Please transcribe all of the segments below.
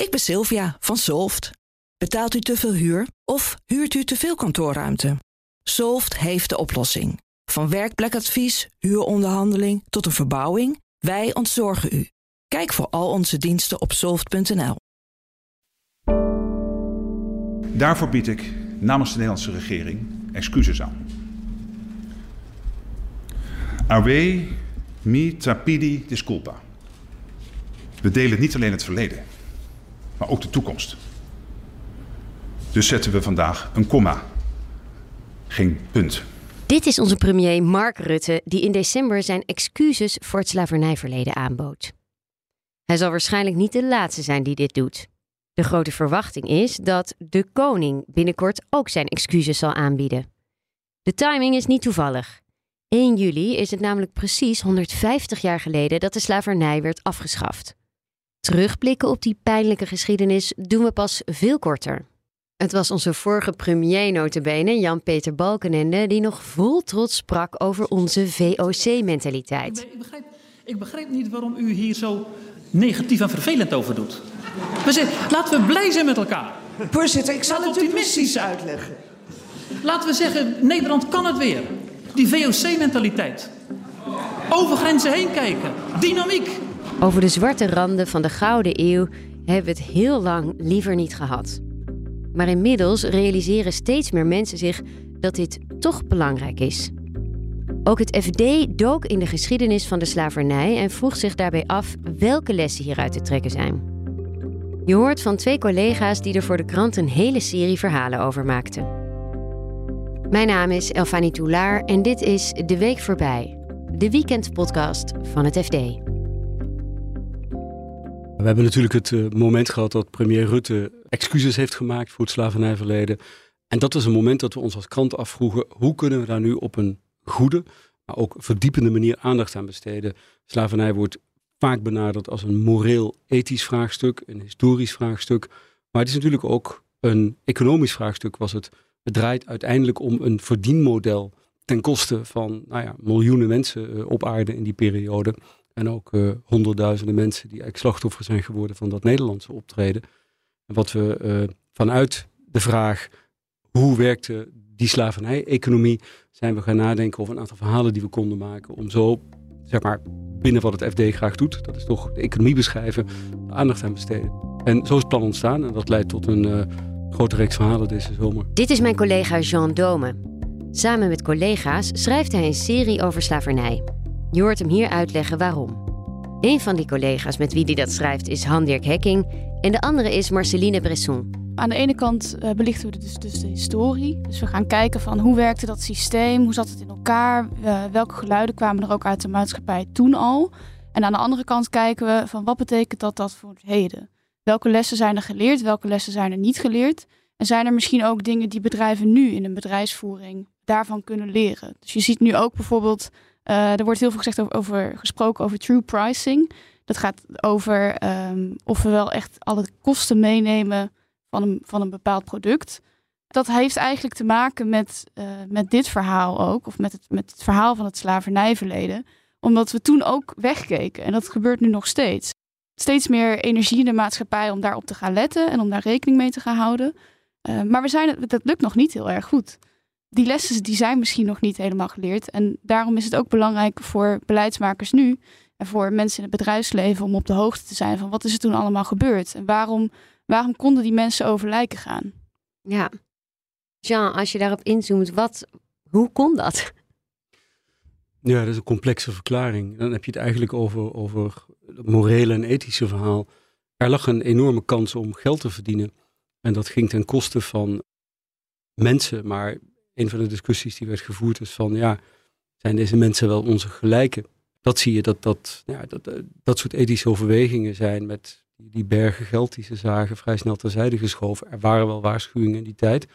Ik ben Sylvia van Solft. Betaalt u te veel huur of huurt u te veel kantoorruimte? Solft heeft de oplossing. Van werkplekadvies, huuronderhandeling tot een verbouwing, wij ontzorgen u. Kijk voor al onze diensten op soft.nl. Daarvoor bied ik namens de Nederlandse regering excuses aan. Awe mi trapidi disculpa. We delen niet alleen het verleden, maar ook de toekomst. Dus zetten we vandaag een komma, geen punt. Dit is onze premier Mark Rutte, die in december zijn excuses voor het slavernijverleden aanbood. Hij zal waarschijnlijk niet de laatste zijn die dit doet. De grote verwachting is dat de koning binnenkort ook zijn excuses zal aanbieden. De timing is niet toevallig. 1 juli is het namelijk precies 150 jaar geleden dat de slavernij werd afgeschaft. Terugblikken op die pijnlijke geschiedenis doen we pas veel korter. Het was onze vorige premier notabene, Jan-Peter Balkenende, die nog vol trots sprak over onze VOC-mentaliteit. Ik begrijp, ik begrijp niet waarom u hier zo negatief en vervelend over doet. We laten we blij zijn met elkaar. Voorzitter, ik zal het u optimistisch precies uitleggen. Laten we zeggen, Nederland kan het weer. Die VOC-mentaliteit. Over grenzen heen kijken. Dynamiek. Over de zwarte randen van de Gouden Eeuw hebben we het heel lang liever niet gehad. Maar inmiddels realiseren steeds meer mensen zich dat dit toch belangrijk is. Ook het FD dook in de geschiedenis van de slavernij en vroeg zich daarbij af welke lessen hieruit te trekken zijn. Je hoort van twee collega's die er voor de krant een hele serie verhalen over maakten. Mijn naam is Elfanie Toulaar en dit is De Week Voorbij, de weekendpodcast van het FD. We hebben natuurlijk het uh, moment gehad dat premier Rutte excuses heeft gemaakt voor het slavernijverleden. En dat was een moment dat we ons als krant afvroegen: hoe kunnen we daar nu op een goede, maar ook verdiepende manier aandacht aan besteden? Slavernij wordt vaak benaderd als een moreel-ethisch vraagstuk, een historisch vraagstuk. Maar het is natuurlijk ook een economisch vraagstuk. Was het, het draait uiteindelijk om een verdienmodel ten koste van nou ja, miljoenen mensen uh, op aarde in die periode. En ook uh, honderdduizenden mensen die slachtoffer zijn geworden van dat Nederlandse optreden. En wat we uh, vanuit de vraag hoe werkte die slavernij-economie, zijn we gaan nadenken over een aantal verhalen die we konden maken. Om zo, zeg maar, binnen wat het FD graag doet, dat is toch de economie beschrijven, aandacht aan besteden. En zo is het plan ontstaan en dat leidt tot een uh, grote reeks verhalen deze zomer. Dit is mijn collega Jean Dome. Samen met collega's schrijft hij een serie over slavernij. Je hoort hem hier uitleggen waarom. Een van die collega's met wie hij dat schrijft is Han-Dirk Hekking en de andere is Marceline Bresson. Aan de ene kant uh, belichten we dus, dus, de historie. Dus we gaan kijken van hoe werkte dat systeem, hoe zat het in elkaar, uh, welke geluiden kwamen er ook uit de maatschappij toen al. En aan de andere kant kijken we van wat betekent dat dat voor het heden. Welke lessen zijn er geleerd, welke lessen zijn er niet geleerd. En zijn er misschien ook dingen die bedrijven nu in een bedrijfsvoering daarvan kunnen leren. Dus je ziet nu ook bijvoorbeeld uh, er wordt heel veel gezegd over, gesproken over true pricing. Dat gaat over um, of we wel echt alle kosten meenemen van een, van een bepaald product. Dat heeft eigenlijk te maken met, uh, met dit verhaal ook, of met het, met het verhaal van het slavernijverleden. Omdat we toen ook wegkeken. En dat gebeurt nu nog steeds. Steeds meer energie in de maatschappij om daarop te gaan letten en om daar rekening mee te gaan houden. Uh, maar we zijn, dat lukt nog niet heel erg goed die lessen die zijn misschien nog niet helemaal geleerd. En daarom is het ook belangrijk voor beleidsmakers nu en voor mensen in het bedrijfsleven om op de hoogte te zijn van wat is er toen allemaal gebeurd en waarom, waarom konden die mensen over lijken gaan. Ja, Jean, als je daarop inzoomt, wat, hoe kon dat? Ja, dat is een complexe verklaring. Dan heb je het eigenlijk over, over het morele en ethische verhaal. Er lag een enorme kans om geld te verdienen. En dat ging ten koste van mensen, maar een van de discussies die werd gevoerd is van ja, zijn deze mensen wel onze gelijken? Dat zie je dat dat, ja, dat, eh, dat soort ethische overwegingen zijn met die bergen geld die ze zagen vrij snel terzijde geschoven. Er waren wel waarschuwingen in die tijd.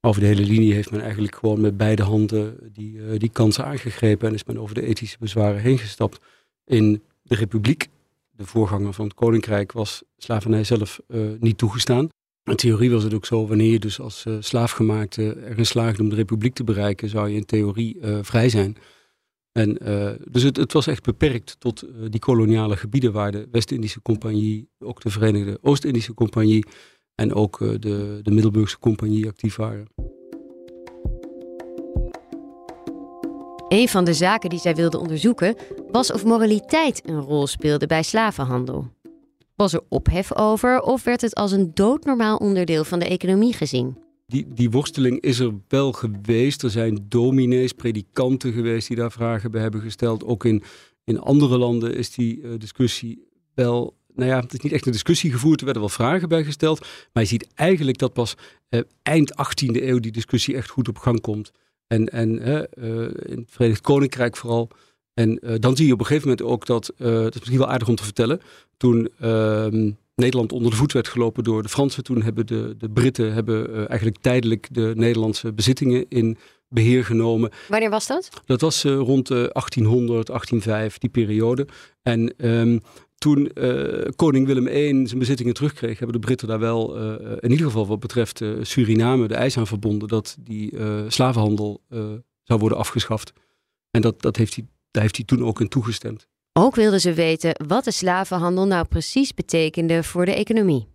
Over de hele linie heeft men eigenlijk gewoon met beide handen die, uh, die kansen aangegrepen en is men over de ethische bezwaren heen gestapt. In de Republiek, de voorganger van het Koninkrijk, was slavernij zelf uh, niet toegestaan. In theorie was het ook zo, wanneer je dus als uh, slaafgemaakte erin slaagde om de republiek te bereiken, zou je in theorie uh, vrij zijn. En, uh, dus het, het, was echt beperkt tot die koloniale gebieden waar de West-Indische Compagnie, ook de Verenigde Oost-Indische Compagnie en ook de, de Middelburgse Compagnie actief waren. Een van de zaken die zij wilde onderzoeken was of moraliteit een rol speelde bij slavenhandel. Was er ophef over of werd het als een doodnormaal onderdeel van de economie gezien? Die, die worsteling is er wel geweest. Er zijn dominees, predikanten geweest die daar vragen bij hebben gesteld. Ook in, in andere landen is die uh, discussie wel. Nou ja, het is niet echt een discussie gevoerd, er werden wel vragen bij gesteld. Maar je ziet eigenlijk dat pas uh, eind 18e eeuw die discussie echt goed op gang komt. En, en uh, in het Verenigd Koninkrijk vooral. En dan zie je op een gegeven moment ook dat, dat is misschien wel aardig om te vertellen, toen ehm, Nederland onder de voet werd gelopen door de Fransen. Toen hebben de, de Britten hebben, uh, eigenlijk tijdelijk de Nederlandse bezittingen in beheer genomen. Wanneer was dat? Dat was uh, rond uh, 1800, 1805, die periode. En um, toen uh, koning Willem I zijn bezittingen terugkreeg, hebben de Britten daar wel, in ieder geval wat betreft Suriname, de eis aan verbonden dat die slavenhandel zou worden afgeschaft. En dat, dat heeft hij, daar heeft hij toen ook in toegestemd. Ook wilden ze weten wat de slavenhandel nou precies betekende voor de economie.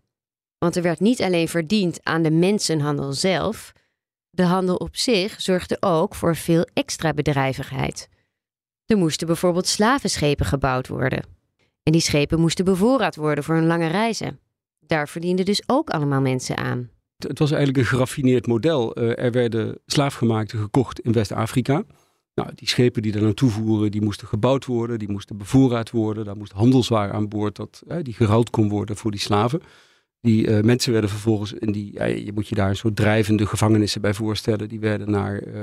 Want er werd niet alleen verdiend aan de mensenhandel zelf, de handel op zich zorgde ook voor veel extra bedrijvigheid. Er moesten bijvoorbeeld slavenschepen gebouwd worden. En die schepen moesten bevoorraad worden voor hun lange reizen. Daar verdienden dus ook allemaal mensen aan. Het was eigenlijk een geraffineerd model. Eh, er werden slaafgemaakten gekocht in West-Afrika. Nou, die schepen die daar naartoe voeren, die moesten gebouwd worden, die moesten bevoorraad worden. Daar moest handelswaar aan boord dat, eh, die geruild kon worden voor die slaven. Die uh, mensen werden vervolgens, in die, je moet je daar een soort drijvende gevangenissen bij voorstellen. Die werden naar uh,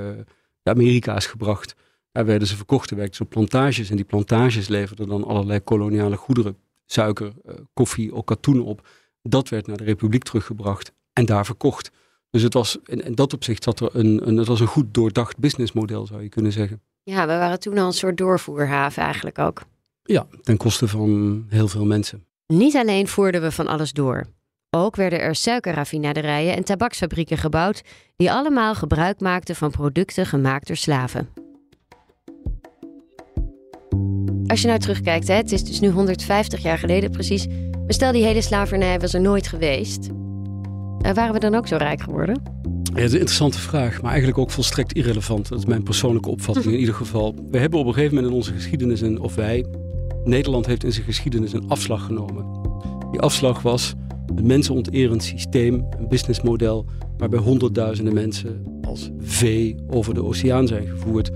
de Amerika's gebracht. Daar werden ze verkocht, er werkten ze op plantages. En die plantages leverden dan allerlei koloniale goederen. Suiker, uh, koffie, ook katoen op. Dat werd naar de republiek teruggebracht en daar verkocht. Dus het was, in, in dat opzicht zat er een, een, het was een goed doordacht businessmodel, zou je kunnen zeggen. Ja, we waren toen al een soort doorvoerhaven eigenlijk ook. Ja, ten koste van heel veel mensen. Niet alleen voerden we van alles door. Ook werden er suikerraffinaderijen en tabaksfabrieken gebouwd die allemaal gebruik maakten van producten gemaakt door slaven. Als je nou terugkijkt, hè, het is dus nu 150 jaar geleden precies. Maar stel die hele slavernij was er nooit geweest. Uh, waren we dan ook zo rijk geworden? Ja, dat is een interessante vraag, maar eigenlijk ook volstrekt irrelevant. Dat is mijn persoonlijke opvatting in ieder geval. We hebben op een gegeven moment in onze geschiedenis, een, of wij, Nederland heeft in zijn geschiedenis een afslag genomen. Die afslag was een mensenonterend systeem, een businessmodel, waarbij honderdduizenden mensen als vee over de oceaan zijn gevoerd.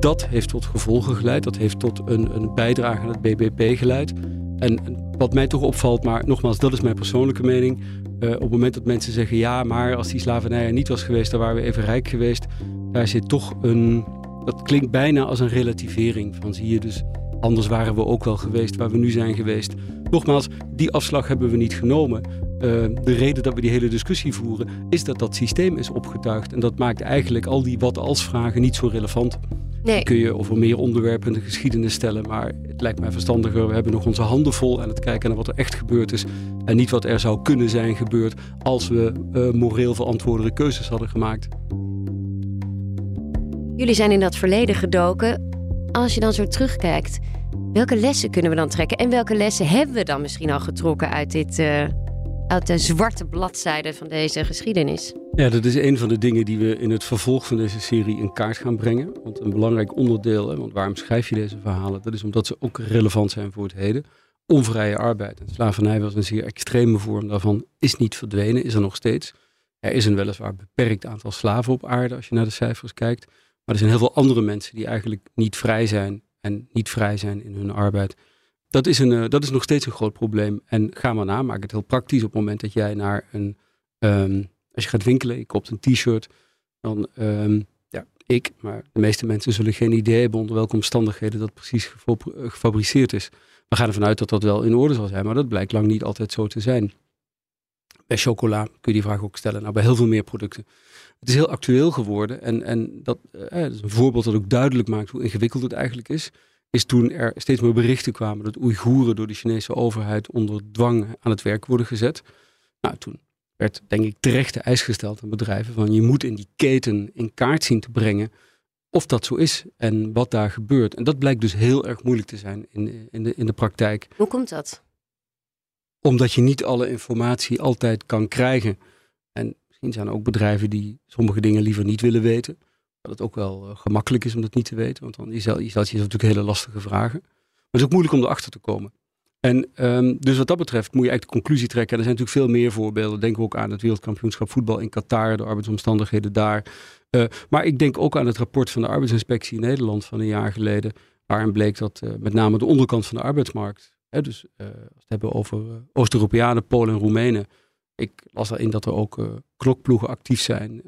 Dat heeft tot gevolgen geleid, dat heeft tot een, een bijdrage aan het BBP geleid. En wat mij toch opvalt, maar nogmaals, dat is mijn persoonlijke mening. Uh, op het moment dat mensen zeggen, ja, maar als die slavernij er niet was geweest, dan waren we even rijk geweest. Daar zit toch een, dat klinkt bijna als een relativering van, zie je dus, anders waren we ook wel geweest waar we nu zijn geweest. Nogmaals, die afslag hebben we niet genomen. Uh, de reden dat we die hele discussie voeren, is dat dat systeem is opgetuigd. En dat maakt eigenlijk al die wat-als vragen niet zo relevant. Nee. kun je over meer onderwerpen in de geschiedenis stellen. Maar het lijkt mij verstandiger. We hebben nog onze handen vol aan het kijken naar wat er echt gebeurd is. En niet wat er zou kunnen zijn gebeurd als we uh, moreel verantwoordelijke keuzes hadden gemaakt. Jullie zijn in dat verleden gedoken. Als je dan zo terugkijkt, welke lessen kunnen we dan trekken? En welke lessen hebben we dan misschien al getrokken uit dit, uh, uit de zwarte bladzijde van deze geschiedenis? Ja, dat is een van de dingen die we in het vervolg van deze serie in kaart gaan brengen. Want een belangrijk onderdeel, want waarom schrijf je deze verhalen? Dat is omdat ze ook relevant zijn voor het heden. Onvrije arbeid. En slavernij was een zeer extreme vorm daarvan. Is niet verdwenen, is er nog steeds. Er is een weliswaar beperkt aantal slaven op aarde als je naar de cijfers kijkt. Maar er zijn heel veel andere mensen die eigenlijk niet vrij zijn en niet vrij zijn in hun arbeid. Dat is, een, uh, dat is nog steeds een groot probleem. En ga maar na, maak het heel praktisch op het moment dat jij naar een, um, als je gaat winkelen, je koopt een t-shirt, dan, um, ja, ik, maar de meeste mensen zullen geen idee hebben onder welke omstandigheden dat precies gefabriceerd is. We gaan ervan uit dat dat wel in orde zal zijn, maar dat blijkt lang niet altijd zo te zijn. Bij chocola kun je die vraag ook stellen, nou bij heel veel meer producten. Het is heel actueel geworden en, en dat, uh, dat is een voorbeeld dat ook duidelijk maakt hoe ingewikkeld het eigenlijk is is toen er steeds meer berichten kwamen dat Oeigoeren door de Chinese overheid onder dwang aan het werk worden gezet. Nou, toen werd denk ik terecht de eis gesteld aan bedrijven van je moet in die keten in kaart zien te brengen of dat zo is en wat daar gebeurt. En dat blijkt dus heel erg moeilijk te zijn in, in, de, in de praktijk. Hoe komt dat? Omdat je niet alle informatie altijd kan krijgen. En misschien zijn er ook bedrijven die sommige dingen liever niet willen weten. Dat het ook wel uh, gemakkelijk is om dat niet te weten. Want dan je stelt je jezelf natuurlijk hele lastige vragen. Maar het is ook moeilijk om erachter te komen. En um, dus wat dat betreft moet je eigenlijk de conclusie trekken. Er zijn natuurlijk veel meer voorbeelden. Denk ook aan het wereldkampioenschap voetbal in Qatar, de arbeidsomstandigheden daar. Uh, maar ik denk ook aan het rapport van de arbeidsinspectie in Nederland van een jaar geleden. Waarin bleek dat uh, met name de onderkant van de arbeidsmarkt. Hè, dus als we het hebben over Oost-Europeanen, Polen en Roemenen. Ik las erin dat er ook klokploegen actief zijn.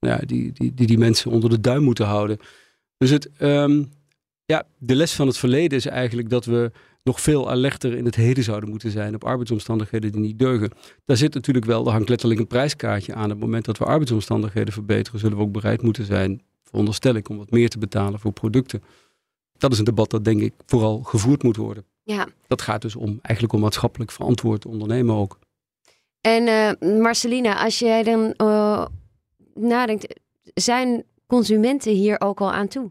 Ja, die, die, die die mensen onder de duim moeten houden. Dus het, um, ja, de les van het verleden is eigenlijk dat we nog veel alerter in het heden zouden moeten zijn op arbeidsomstandigheden die niet deugen. Daar zit natuurlijk wel, er hangt letterlijk een prijskaartje aan. Op het moment dat we arbeidsomstandigheden verbeteren, zullen we ook bereid moeten zijn, veronderstel ik, om wat meer te betalen voor producten. Dat is een debat dat denk ik vooral gevoerd moet worden. Ja. Dat gaat dus om eigenlijk om maatschappelijk verantwoord ondernemen ook. En uh, Marcelina, als jij dan uh, nadenkt, zijn consumenten hier ook al aan toe?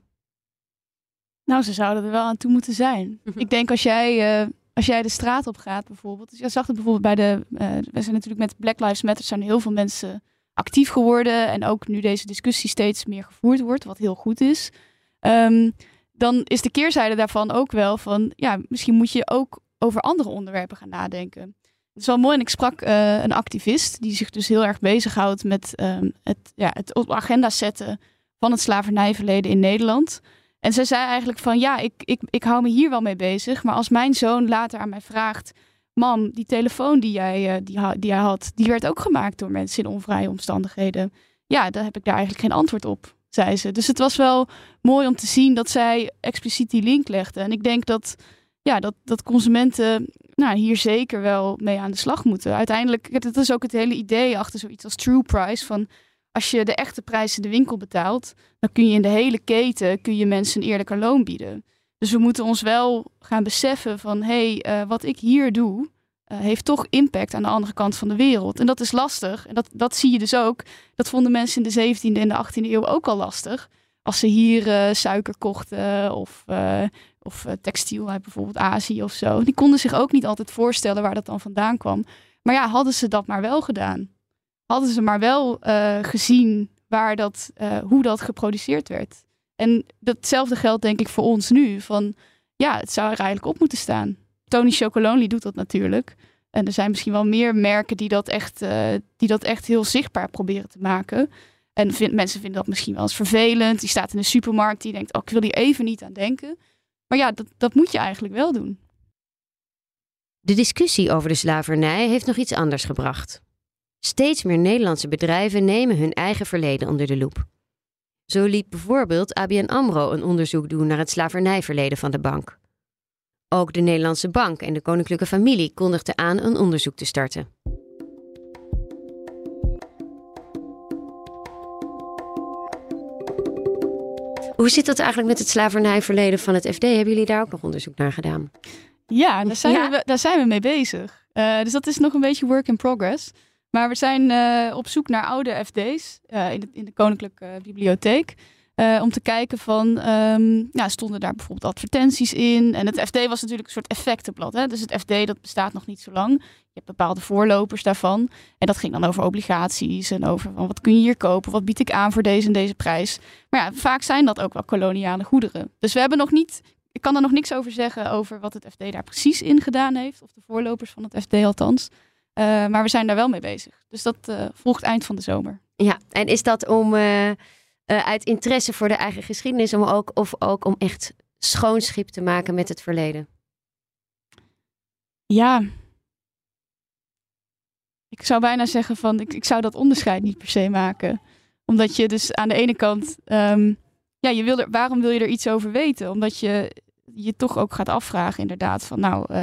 Nou, ze zouden er wel aan toe moeten zijn. Mhm. Ik denk als jij, uh, als jij de straat op gaat bijvoorbeeld. Dus je zag het bijvoorbeeld bij de... Uh, we zijn natuurlijk met Black Lives Matter zijn heel veel mensen actief geworden. En ook nu deze discussie steeds meer gevoerd wordt, wat heel goed is. Um, dan is de keerzijde daarvan ook wel van... Ja, misschien moet je ook over andere onderwerpen gaan nadenken. Het is wel mooi en ik sprak uh, een activist die zich dus heel erg bezighoudt met um, het, ja, het op agenda zetten van het slavernijverleden in Nederland... En ze zei eigenlijk van ja, ik, ik, ik hou me hier wel mee bezig. Maar als mijn zoon later aan mij vraagt. Mam, die telefoon die jij, uh, die, die jij had, die werd ook gemaakt door mensen in onvrije omstandigheden. Ja, dan heb ik daar eigenlijk geen antwoord op, zei ze. Dus het was wel mooi om te zien dat zij expliciet die link legde. En ik denk dat, ja, dat, dat consumenten nou, hier zeker wel mee aan de slag moeten. Uiteindelijk, dat is ook het hele idee achter zoiets als true price. Van als je de echte prijs in de winkel betaalt, dan kun je in de hele keten kun je mensen een eerlijker loon bieden. Dus we moeten ons wel gaan beseffen van hé, hey, uh, wat ik hier doe, uh, heeft toch impact aan de andere kant van de wereld. En dat is lastig. En dat, dat zie je dus ook. Dat vonden mensen in de 17e en de 18e eeuw ook al lastig. Als ze hier uh, suiker kochten of, of textiel uit bijvoorbeeld Azië of zo. Die konden zich ook niet altijd voorstellen waar dat dan vandaan kwam. Maar ja, hadden ze dat maar wel gedaan hadden ze maar wel uh, gezien waar dat, uh, hoe dat geproduceerd werd. En datzelfde geldt denk ik voor ons nu. Van ja, het zou er eigenlijk op moeten staan. Tony Chocolonely doet dat natuurlijk. En er zijn misschien wel meer merken die dat echt, die dat echt heel zichtbaar proberen te maken. En mensen vinden dat misschien wel eens vervelend. Die staat in de supermarkt, die denkt, oh, ik wil hier even niet aan denken. Maar ja, dat, dat moet je eigenlijk wel doen. De discussie over de slavernij heeft nog iets anders gebracht. Steeds meer Nederlandse bedrijven nemen hun eigen verleden onder de loep. Zo liet bijvoorbeeld ABN AMRO een onderzoek doen naar het slavernijverleden van de bank. Ook de Nederlandse Bank en de koninklijke familie kondigden aan een onderzoek te starten. Hoe zit dat eigenlijk met het slavernijverleden van het FD? Hebben jullie daar ook nog onderzoek naar gedaan? Ja, daar zijn, ja. We, daar zijn we mee bezig. Uh, dus dat is nog een beetje work in progress. Maar we zijn uh, op zoek naar oude FD's uh, in, de, in, de, Koninklijke Bibliotheek. Uh, om te kijken van, um, stonden daar bijvoorbeeld advertenties in? En het FD was natuurlijk een soort effectenblad. Hè? Dus het FD dat bestaat nog niet zo lang. Je hebt bepaalde voorlopers daarvan. En dat ging dan over obligaties en over van, wat kun je hier kopen? Wat bied ik aan voor deze en deze prijs? Maar ja, vaak zijn dat ook wel koloniale goederen. Dus we hebben nog niet, ik kan er nog niks over zeggen over wat het FD daar precies in gedaan heeft. Of de voorlopers van het FD althans. Uh, maar we zijn daar wel mee bezig. Dus dat uh, volgt eind van de zomer. Ja, en is dat om uh, uit interesse voor de eigen geschiedenis, om ook, of ook om echt schoon schip te maken met het verleden? Ja. Ik zou bijna zeggen van, ik, ik zou dat onderscheid niet per se maken. Omdat je dus aan de ene kant, um, ja, je wil er, waarom wil je er iets over weten? Omdat je je toch ook gaat afvragen inderdaad van, nou,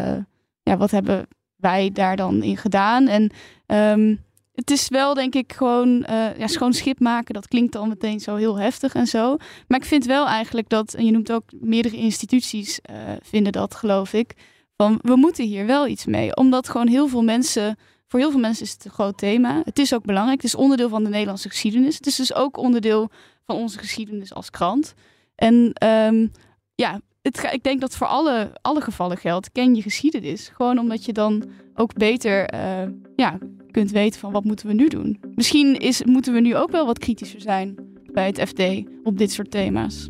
ja, wat hebben wij daar dan in gedaan. En um, het is wel, denk ik, gewoon uh, ja, schoon schip maken. Dat klinkt dan meteen zo heel heftig en zo. Maar ik vind wel eigenlijk dat, en je noemt ook meerdere instituties uh, vinden dat, geloof ik. Van we moeten hier wel iets mee. Omdat gewoon heel veel mensen Voor heel veel mensen is het een groot thema. Het is ook belangrijk. Het is onderdeel van de Nederlandse geschiedenis. Het is dus ook onderdeel van onze geschiedenis als krant. En um, ja, het, ik denk dat voor alle, alle gevallen geldt. Ken je geschiedenis. Gewoon omdat je dan ook beter uh, ja, kunt weten van wat moeten we nu doen. Misschien is, moeten we nu ook wel wat kritischer zijn bij het FD op dit soort thema's.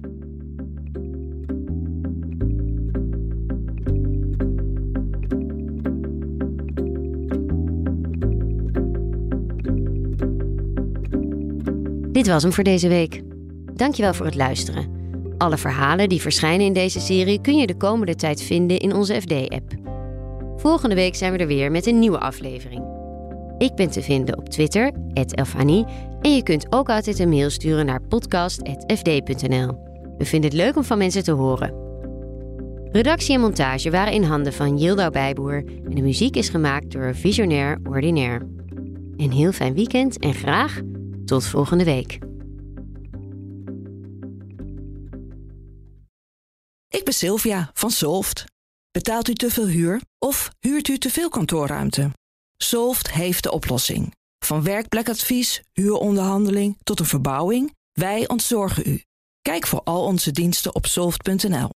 Dit was hem voor deze week. Dankjewel voor het luisteren. Alle verhalen die verschijnen in deze serie kun je de komende tijd vinden in onze FD-app. Volgende week zijn we er weer met een nieuwe aflevering. Ik ben te vinden op Twitter, Elfanie, en je kunt ook altijd een mail sturen naar podcast.fd.nl. We vinden het leuk om van mensen te horen. Redactie en montage waren in handen van Yildau Bijboer en de muziek is gemaakt door Visionair Ordinaire. Een heel fijn weekend en graag tot volgende week. Ik ben Sylvia van Solft. Betaalt u te veel huur of huurt u te veel kantoorruimte? Solft heeft de oplossing. Van werkplekadvies, huuronderhandeling tot een verbouwing, wij ontzorgen u. Kijk voor al onze diensten op soft.nl.